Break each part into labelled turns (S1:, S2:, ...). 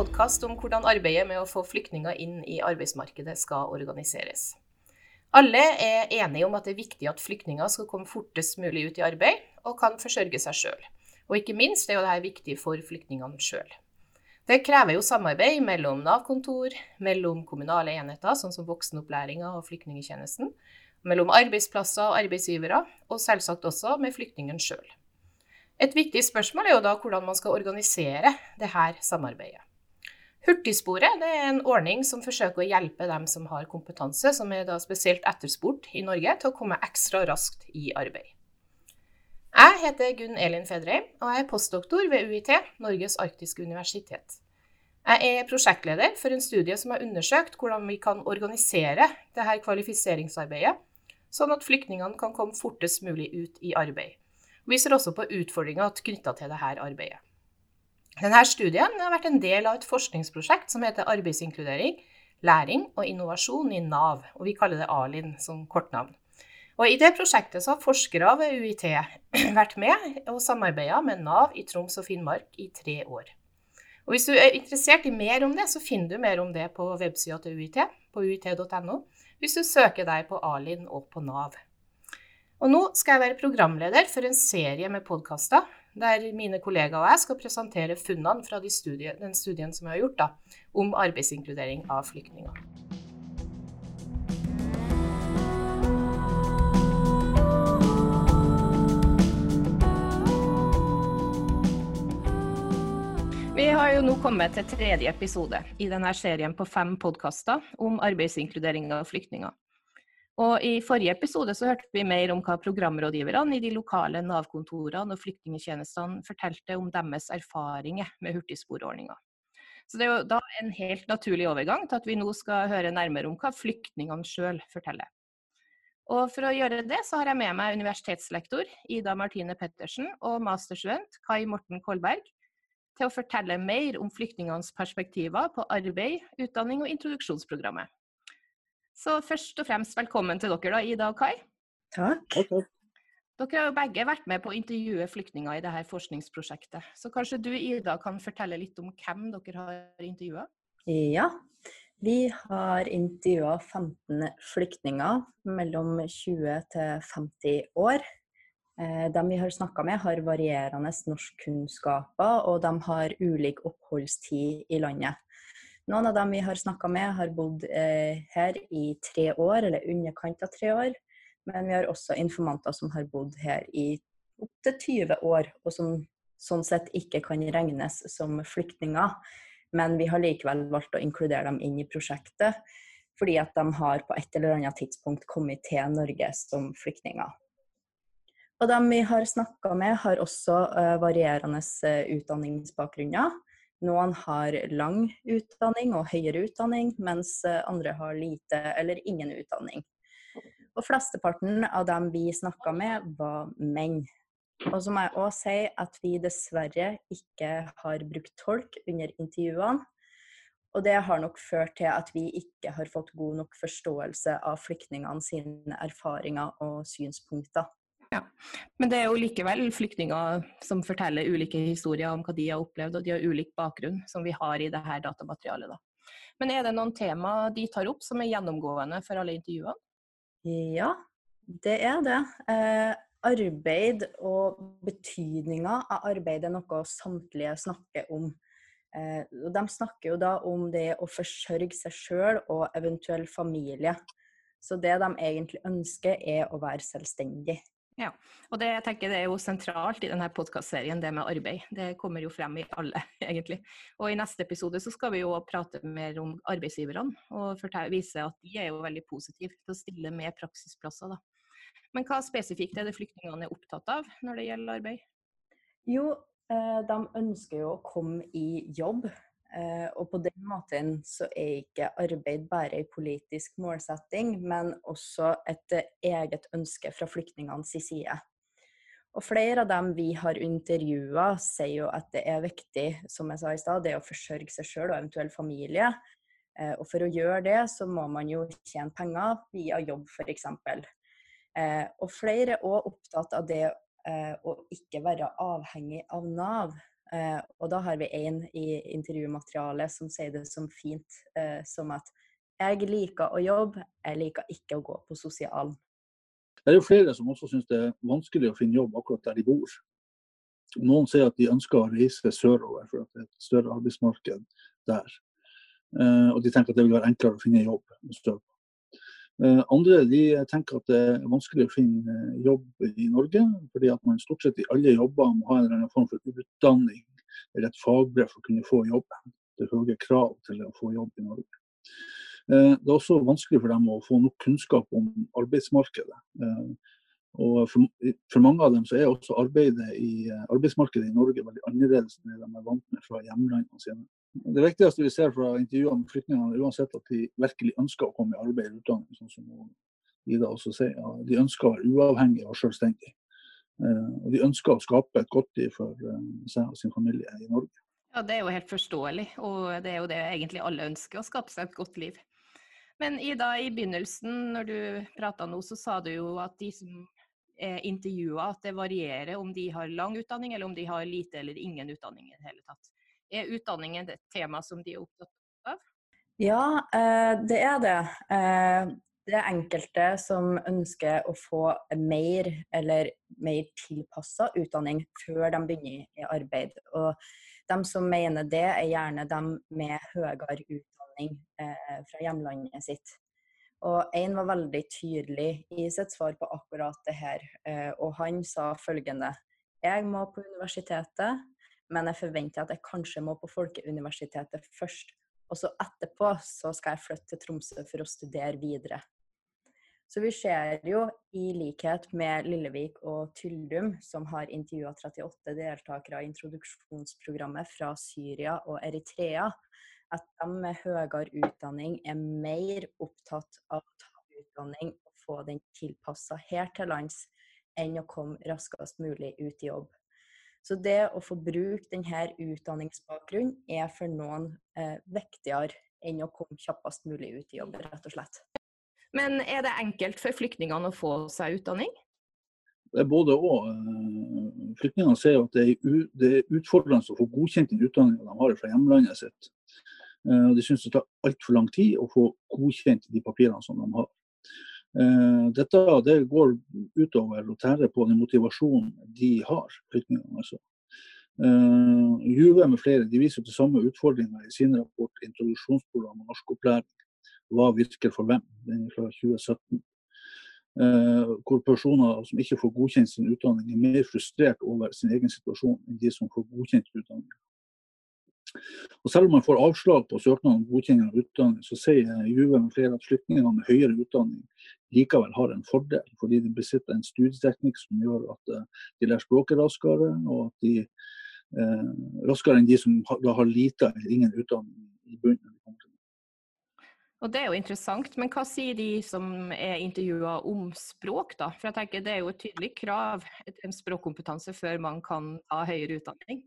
S1: Podkast om hvordan arbeidet med å få flyktninger inn i arbeidsmarkedet skal organiseres. Alle er enige om at det er viktig at flyktninger skal komme fortest mulig ut i arbeid og kan forsørge seg sjøl. Og ikke minst er jo dette viktig for flyktningene sjøl. Det krever jo samarbeid mellom Nav-kontor, mellom kommunale enheter, sånn som voksenopplæringa og flyktningtjenesten, mellom arbeidsplasser og arbeidsgivere, og selvsagt også med flyktningen sjøl. Et viktig spørsmål er jo da hvordan man skal organisere dette samarbeidet. Hurtigsporet er en ordning som forsøker å hjelpe dem som har kompetanse, som er spesielt etterspurt i Norge, til å komme ekstra raskt i arbeid. Jeg heter Gunn Elin Fedreim, og jeg er postdoktor ved UiT, Norges arktiske universitet. Jeg er prosjektleder for en studie som har undersøkt hvordan vi kan organisere dette kvalifiseringsarbeidet, sånn at flyktningene kan komme fortest mulig ut i arbeid. Vi ser også på utfordringer knytta til dette arbeidet. Denne studien har vært en del av et forskningsprosjekt som heter Arbeidsinkludering, læring og innovasjon i Nav, og vi kaller det ALIN som kortnavn. Og I det prosjektet har forskere ved UiT vært med og samarbeida med Nav i Troms og Finnmark i tre år. Og Hvis du er interessert i mer om det, så finner du mer om det på websida til UiT, på uit.no, hvis du søker deg på ALIN og på Nav. Og nå skal jeg være programleder for en serie med podkaster der mine kollegaer og jeg skal presentere funnene fra de studie, den studien som vi har gjort da, om arbeidsinkludering av flyktninger. Vi har jo nå kommet til tredje episode i denne serien på fem podkaster om arbeidsinkludering av flyktninger. Og I forrige episode så hørte vi mer om hva programrådgiverne i de lokale Nav-kontorene og flyktningtjenestene fortalte om deres erfaringer med hurtigsporordninga. Så Det er jo da en helt naturlig overgang til at vi nå skal høre nærmere om hva flyktningene sjøl forteller. Og For å gjøre det så har jeg med meg universitetslektor Ida Martine Pettersen og masterstudent Kai Morten Kolberg til å fortelle mer om flyktningenes perspektiver på arbeid, utdanning og introduksjonsprogrammet. Så først og fremst velkommen til dere, da, Ida og Kai.
S2: Takk.
S1: Dere har jo begge vært med på å intervjue flyktninger i dette forskningsprosjektet. Så kanskje du, Ida, kan fortelle litt om hvem dere har intervjua?
S2: Ja. Vi har intervjua 15 flyktninger mellom 20 til 50 år. Eh, de vi har snakka med, har varierende norskkunnskaper, og de har ulik oppholdstid i landet. Noen av dem vi har snakka med, har bodd eh, her i tre år, eller underkant av tre år. Men vi har også informanter som har bodd her i opptil 20 år, og som sånn sett ikke kan regnes som flyktninger. Men vi har likevel valgt å inkludere dem inn i prosjektet, fordi at de har på et eller annet tidspunkt kommet til Norge som flyktninger. Og de vi har snakka med, har også uh, varierende uh, utdanningsbakgrunner. Noen har lang utdanning og høyere utdanning, mens eh, andre har lite eller ingen utdanning. Og flesteparten av dem vi snakka med, var menn. Og så må jeg òg si at vi dessverre ikke har brukt tolk under intervjuene. Og det har nok ført til at vi ikke har fått god nok forståelse av flyktningene sine erfaringer og synspunkter.
S1: Ja. Men det er jo likevel flyktninger som forteller ulike historier om hva de har opplevd, og de har ulik bakgrunn, som vi har i dette datamaterialet. Da. Men er det noen tema de tar opp som er gjennomgående for alle intervjuene?
S2: Ja, det er det. Eh, arbeid og betydninga av arbeid er noe samtlige snakker om. Eh, de snakker jo da om det å forsørge seg sjøl og eventuell familie. Så det de egentlig ønsker, er å være selvstendig.
S1: Ja, og det, jeg tenker det er jo sentralt i denne podkastserien, det med arbeid. Det kommer jo frem i alle, egentlig. Og i neste episode så skal vi jo prate mer om arbeidsgiverne, og vise at de er jo veldig positive til å stille med praksisplasser. da. Men hva spesifikt er det flyktningene er opptatt av når det gjelder arbeid?
S2: Jo, eh, de ønsker jo å komme i jobb. Eh, og på den måten så er ikke arbeid bare en politisk målsetting, men også et eh, eget ønske fra flyktningenes side. Og flere av dem vi har intervjua, sier jo at det er viktig, som jeg sa i stad, det å forsørge seg sjøl og eventuell familie. Eh, og for å gjøre det, så må man jo tjene penger via jobb, f.eks. Og flere er òg opptatt av det å ikke være avhengig av Nav. Eh, og da har vi en i intervjumaterialet som sier det som fint eh, som at jeg liker å jobbe, jeg liker ikke å gå på sosialen.
S3: Det er jo flere som også syns det er vanskelig å finne jobb akkurat der de bor. Noen sier at de ønsker å reise sørover for at det er et større arbeidsmarked der. Eh, og de tenker at det vil være enklere å finne jobb andre de tenker at det er vanskelig å finne eh, jobb i Norge, fordi at man stort sett i alle jobber må ha en eller annen form for utdanning eller et fagbrev for å kunne få jobb. Det er høye krav til å få jobb i Norge. Eh, det er også vanskelig for dem å få nok kunnskap om arbeidsmarkedet. Og for, for, mange av dem så er også arbeidet i arbeidsmarkedet i Norge veldig annerledes enn det de er vant med fra hjemlandene sine. Det viktigste vi ser fra intervjuene med flyktningene, er uansett at de virkelig ønsker å komme i arbeid eller utdanning, sånn som Ida også sier. De ønsker å være uavhengige og selvstendige. Eh, og de ønsker å skape et godt liv for eh, seg og sin familie i Norge.
S1: Ja, Det er jo helt forståelig, og det er jo det egentlig alle ønsker, å skape seg et godt liv. Men Ida, i begynnelsen når du prata nå, så sa du jo at de som er intervjua, at det varierer om de har lang utdanning eller om de har lite eller ingen utdanning i det hele tatt. Er utdanningen et tema som de er opptatt av?
S2: Ja, eh, det er det. Eh, det er enkelte som ønsker å få mer eller mer tilpassa utdanning før de begynner i arbeid. Og de som mener det, er gjerne de med høyere utdanning eh, fra hjemlandet sitt. Og én var veldig tydelig i sitt svar på akkurat det her. Og han sa følgende Jeg må på universitetet, men jeg forventer at jeg kanskje må på Folkeuniversitetet først. Og så etterpå så skal jeg flytte til Tromsø for å studere videre. Så vi ser jo, i likhet med Lillevik og Tyldum, som har intervjua 38 deltakere i introduksjonsprogrammet fra Syria og Eritrea, at de med høyere utdanning er mer opptatt av å ta utdanning og få den tilpassa her til lands, enn å komme raskest mulig ut i jobb. Så det å få bruke denne utdanningsbakgrunnen er for noen eh, viktigere enn å komme kjappest mulig ut i jobb, rett og slett.
S1: Men er det enkelt for flyktningene å få seg utdanning?
S3: Det er både og. Eh, flyktningene ser at det er, utfordrende å få godkjent den utdanninga de har fra hjemlandet sitt. Eh, de syns det tar altfor lang tid å få godkjent de papirene som de har. Eh, dette det går utover og tærer på den motivasjonen de har, flyktningene altså. Uh, Juve med flere de viser til samme utfordringer i sin rapport 'Introduksjonsprogram og norskopplæring'. Hva virker for hvem? Den er fra 2017. Uh, hvor personer som ikke får godkjent sin utdanning, er mer frustrert over sin egen situasjon enn de som får godkjent utdanning. Og Selv om man får avslag på søknad om godkjenning av utdanning, så sier Juve med flere at flyktninger med høyere utdanning likevel har en fordel, fordi de besitter en studieteknikk som gjør at eh, de lærer språket raskere, og at de eh, raskere enn de som da har lite eller ingen utdanning i bunnen.
S1: Og Det er jo interessant, men hva sier de som er intervjua om språk, da? For jeg tenker Det er jo et tydelig krav til en språkkompetanse før man kan ta høyere utdanning.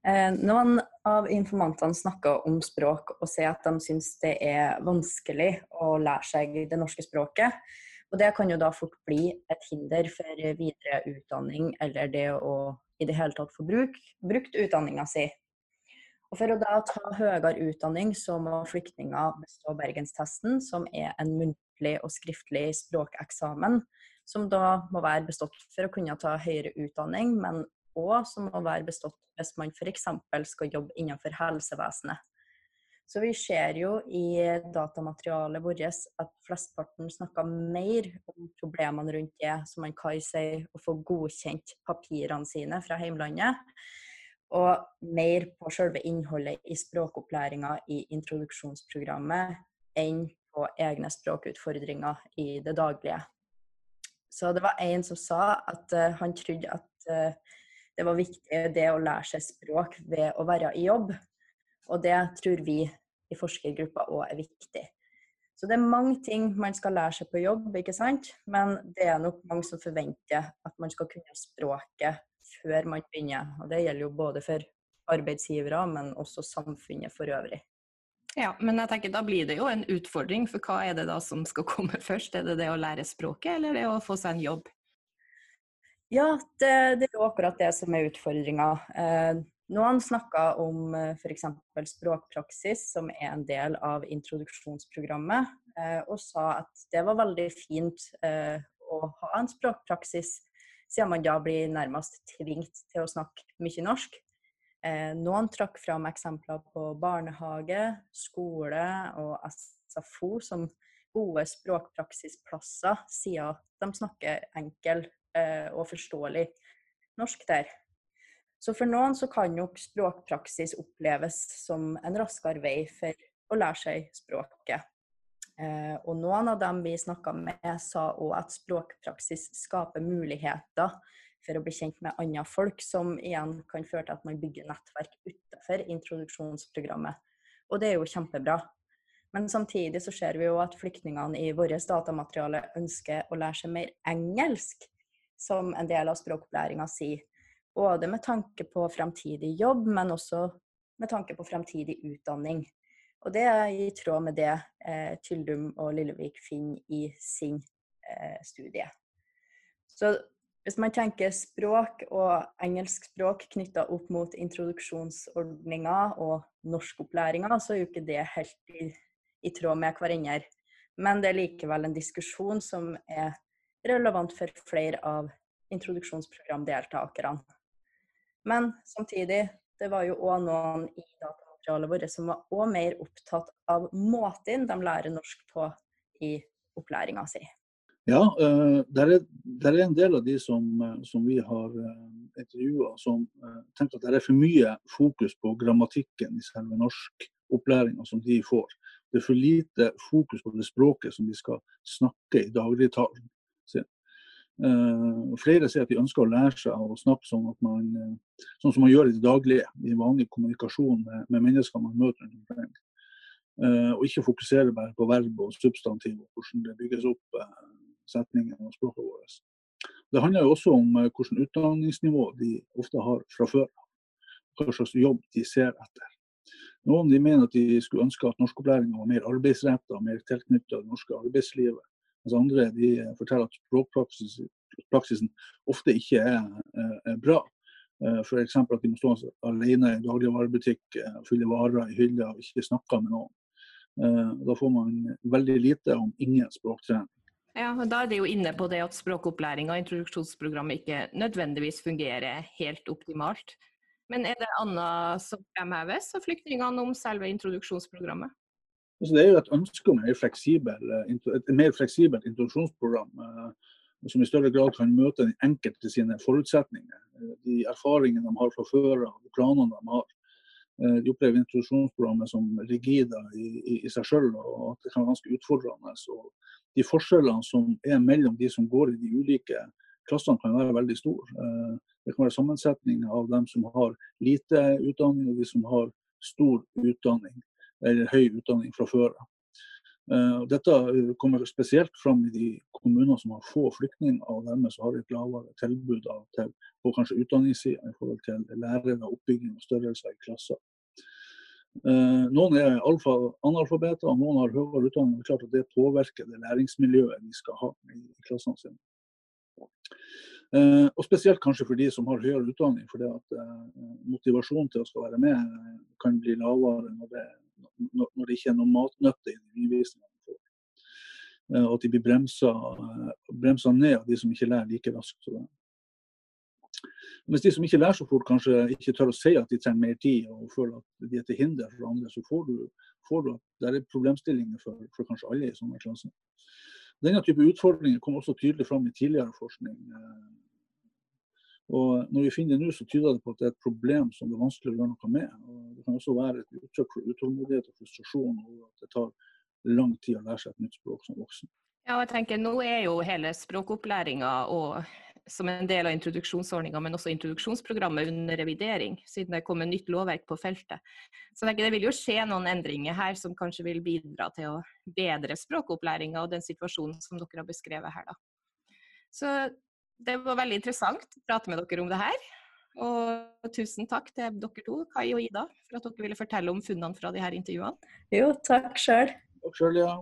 S2: Eh, noen av informantene snakker om språk og sier at de syns det er vanskelig å lære seg det norske språket. Og det kan jo da fort bli et hinder for videre utdanning eller det å i det hele tatt få bruk, brukt utdanninga si. Og For å da ta høyere utdanning, så må flyktninger bestå bergenstesten, som er en muntlig og skriftlig språkeksamen, som da må være bestått for å kunne ta høyere utdanning, men og som må være bestått hvis man f.eks. skal jobbe innenfor helsevesenet. Så vi ser jo i datamaterialet vårt at flestparten snakker mer om problemene rundt det, som man kan sier, å få godkjent papirene sine fra heimlandet, og mer på selve innholdet i språkopplæringa i introduksjonsprogrammet enn på egne språkutfordringer i det daglige. Så det var en som sa at uh, han trodde at uh, det var viktig det å lære seg språk ved å være i jobb. Og det tror vi i forskergruppa òg er viktig. Så det er mange ting man skal lære seg på jobb, ikke sant? men det er nok mange som forventer at man skal kunne språket før man begynner. Og det gjelder jo både for arbeidsgivere, men også samfunnet for øvrig.
S1: Ja, men jeg tenker da blir det jo en utfordring, for hva er det da som skal komme først? Er det det å lære språket, eller det å få seg en jobb?
S2: Ja, det, det, er jo akkurat det som er utfordringa. Eh, Noen snakker om f.eks. språkpraksis, som er en del av introduksjonsprogrammet, og sa at det var veldig fint å ha en språkpraksis, siden man da blir nærmest tvingt til å snakke mye norsk. Noen trakk fram eksempler på barnehage, skole og SFO som gode språkpraksisplasser, siden de snakker enkel og forståelig norsk der. Så for noen så kan nok språkpraksis oppleves som en raskere vei for å lære seg språket. Eh, og noen av dem vi snakka med, sa òg at språkpraksis skaper muligheter for å bli kjent med andre folk, som igjen kan føre til at man bygger nettverk utenfor introduksjonsprogrammet. Og det er jo kjempebra. Men samtidig så ser vi jo at flyktningene i vårt datamateriale ønsker å lære seg mer engelsk, som en del av språkopplæringa sier. Både med tanke på fremtidig jobb, men også med tanke på fremtidig utdanning. Og det er i tråd med det eh, Tyldum og Lillevik finner i sin eh, studie. Så hvis man tenker språk og engelskspråk knytta opp mot introduksjonsordninga og norskopplæringa, så er jo ikke det helt i, i tråd med hverandre. Men det er likevel en diskusjon som er relevant for flere av introduksjonsprogramdeltakerne. Men samtidig, det var jo òg noen i datamaterialet vårt som var òg mer opptatt av måten de lærer norsk på i opplæringa si.
S3: Ja, det er, en del av de som, eh, som vi har eh, intervjua, som tenker at det er for mye fokus på grammatikken i selve norskopplæringa som de får. Det er for lite fokus på det språket som de skal snakke i dagligtalen sin. Uh, flere sier at de ønsker å lære seg å snakke sånn, man, uh, sånn som man gjør i det daglige, i vanlig kommunikasjon med, med mennesker man møter. Uh, og ikke fokusere bare på verb og substantiv og hvordan det bygges opp setninger og språket vårt. Det handler jo også om hvilket utdanningsnivå de ofte har fra før. Hva slags jobb de ser etter. Noen de mener at de skulle ønske at norskopplæringa var mer arbeidsretta, mer tilknyttet det norske arbeidslivet. Mens andre de forteller at språkpraksisen ofte ikke er, er bra. Eh, F.eks. at de må stå alene i dagligvarebutikk, eh, fylle varer i hylla og ikke snakke med noen. Eh, da får man veldig lite om ingen språktrening.
S1: Ja, og Da er det jo inne på det at språkopplæring og introduksjonsprogrammet ikke nødvendigvis fungerer helt optimalt. Men er det annet som fremheves av flyktningene om selve introduksjonsprogrammet?
S3: Altså, det er jo et ønske om fleksibel, eh, et mer fleksibelt introduksjonsprogram eh, som i større grad kan møte den enkelte sine forutsetninger. Eh, de erfaringene de har fra før av, planene de har. De opplever introduksjonsprogrammet som rigide i, i, i, seg selv, og at det kan være ganske utfordrende. Så de forskjellene som er mellom de som går i de ulike klassene, kan være veldig store. Det kan være sammensetning av dem som har lite utdanning, og de som har stor utdanning eller høy utdanning fra før. Uh, dette kommer spesielt fram i de kommuner som har få flyktninger, og dermed så har et lavere tilbud av, til, på kanskje utdanningssida i forhold til lærere, oppbygging og størrelser i klasser. Uh, noen er alfa, analfabeter, og noen har høyere utdanning. Det er klart at det påvirker det læringsmiljøet de skal ha i, klassene sine. Og spesielt kanskje for de som har høyere utdanning, for det at motivasjonen til å skal være med kan bli lavere når det når det ikke er noe matnytte i undervisninga. Eh, og at de blir bremsa, bremsa, ned av de som ikke lærer like raskt. Mens de som ikke lærer så fort, kanskje ikke tør å si at de trenger mer tid og føler at de er til hinder for andre, så får du, får du det er problemstillinger for, for, kanskje alle i sånne klasser. Denne type utfordringer kom også tydelig fram i tidligere forskning. Eh, og når vi finner det nå, så tyder det på at det er et problem som det er vanskelig å gjøre noe med. Kan også være et uttrykk for utålmodighet og frustrasjon over at det tar lang tid å lære seg et nytt språk som voksen.
S1: Ja, og jeg tenker Nå er jo hele språkopplæringa som en del av introduksjonsordninga, men også introduksjonsprogrammet under revidering, siden det kommer nytt lovverk på feltet. Så jeg tenker det vil jo skje noen endringer her som kanskje vil bidra til å bedre språkopplæringa og den situasjonen som dere har beskrevet her. da. Så det var veldig interessant å prate med dere om det her. Og tusen takk til dere to, Kai og Ida, for at dere ville fortelle om funnene fra de her intervjuene.
S2: Jo, takk sjøl.
S3: Takk sjøl, ja.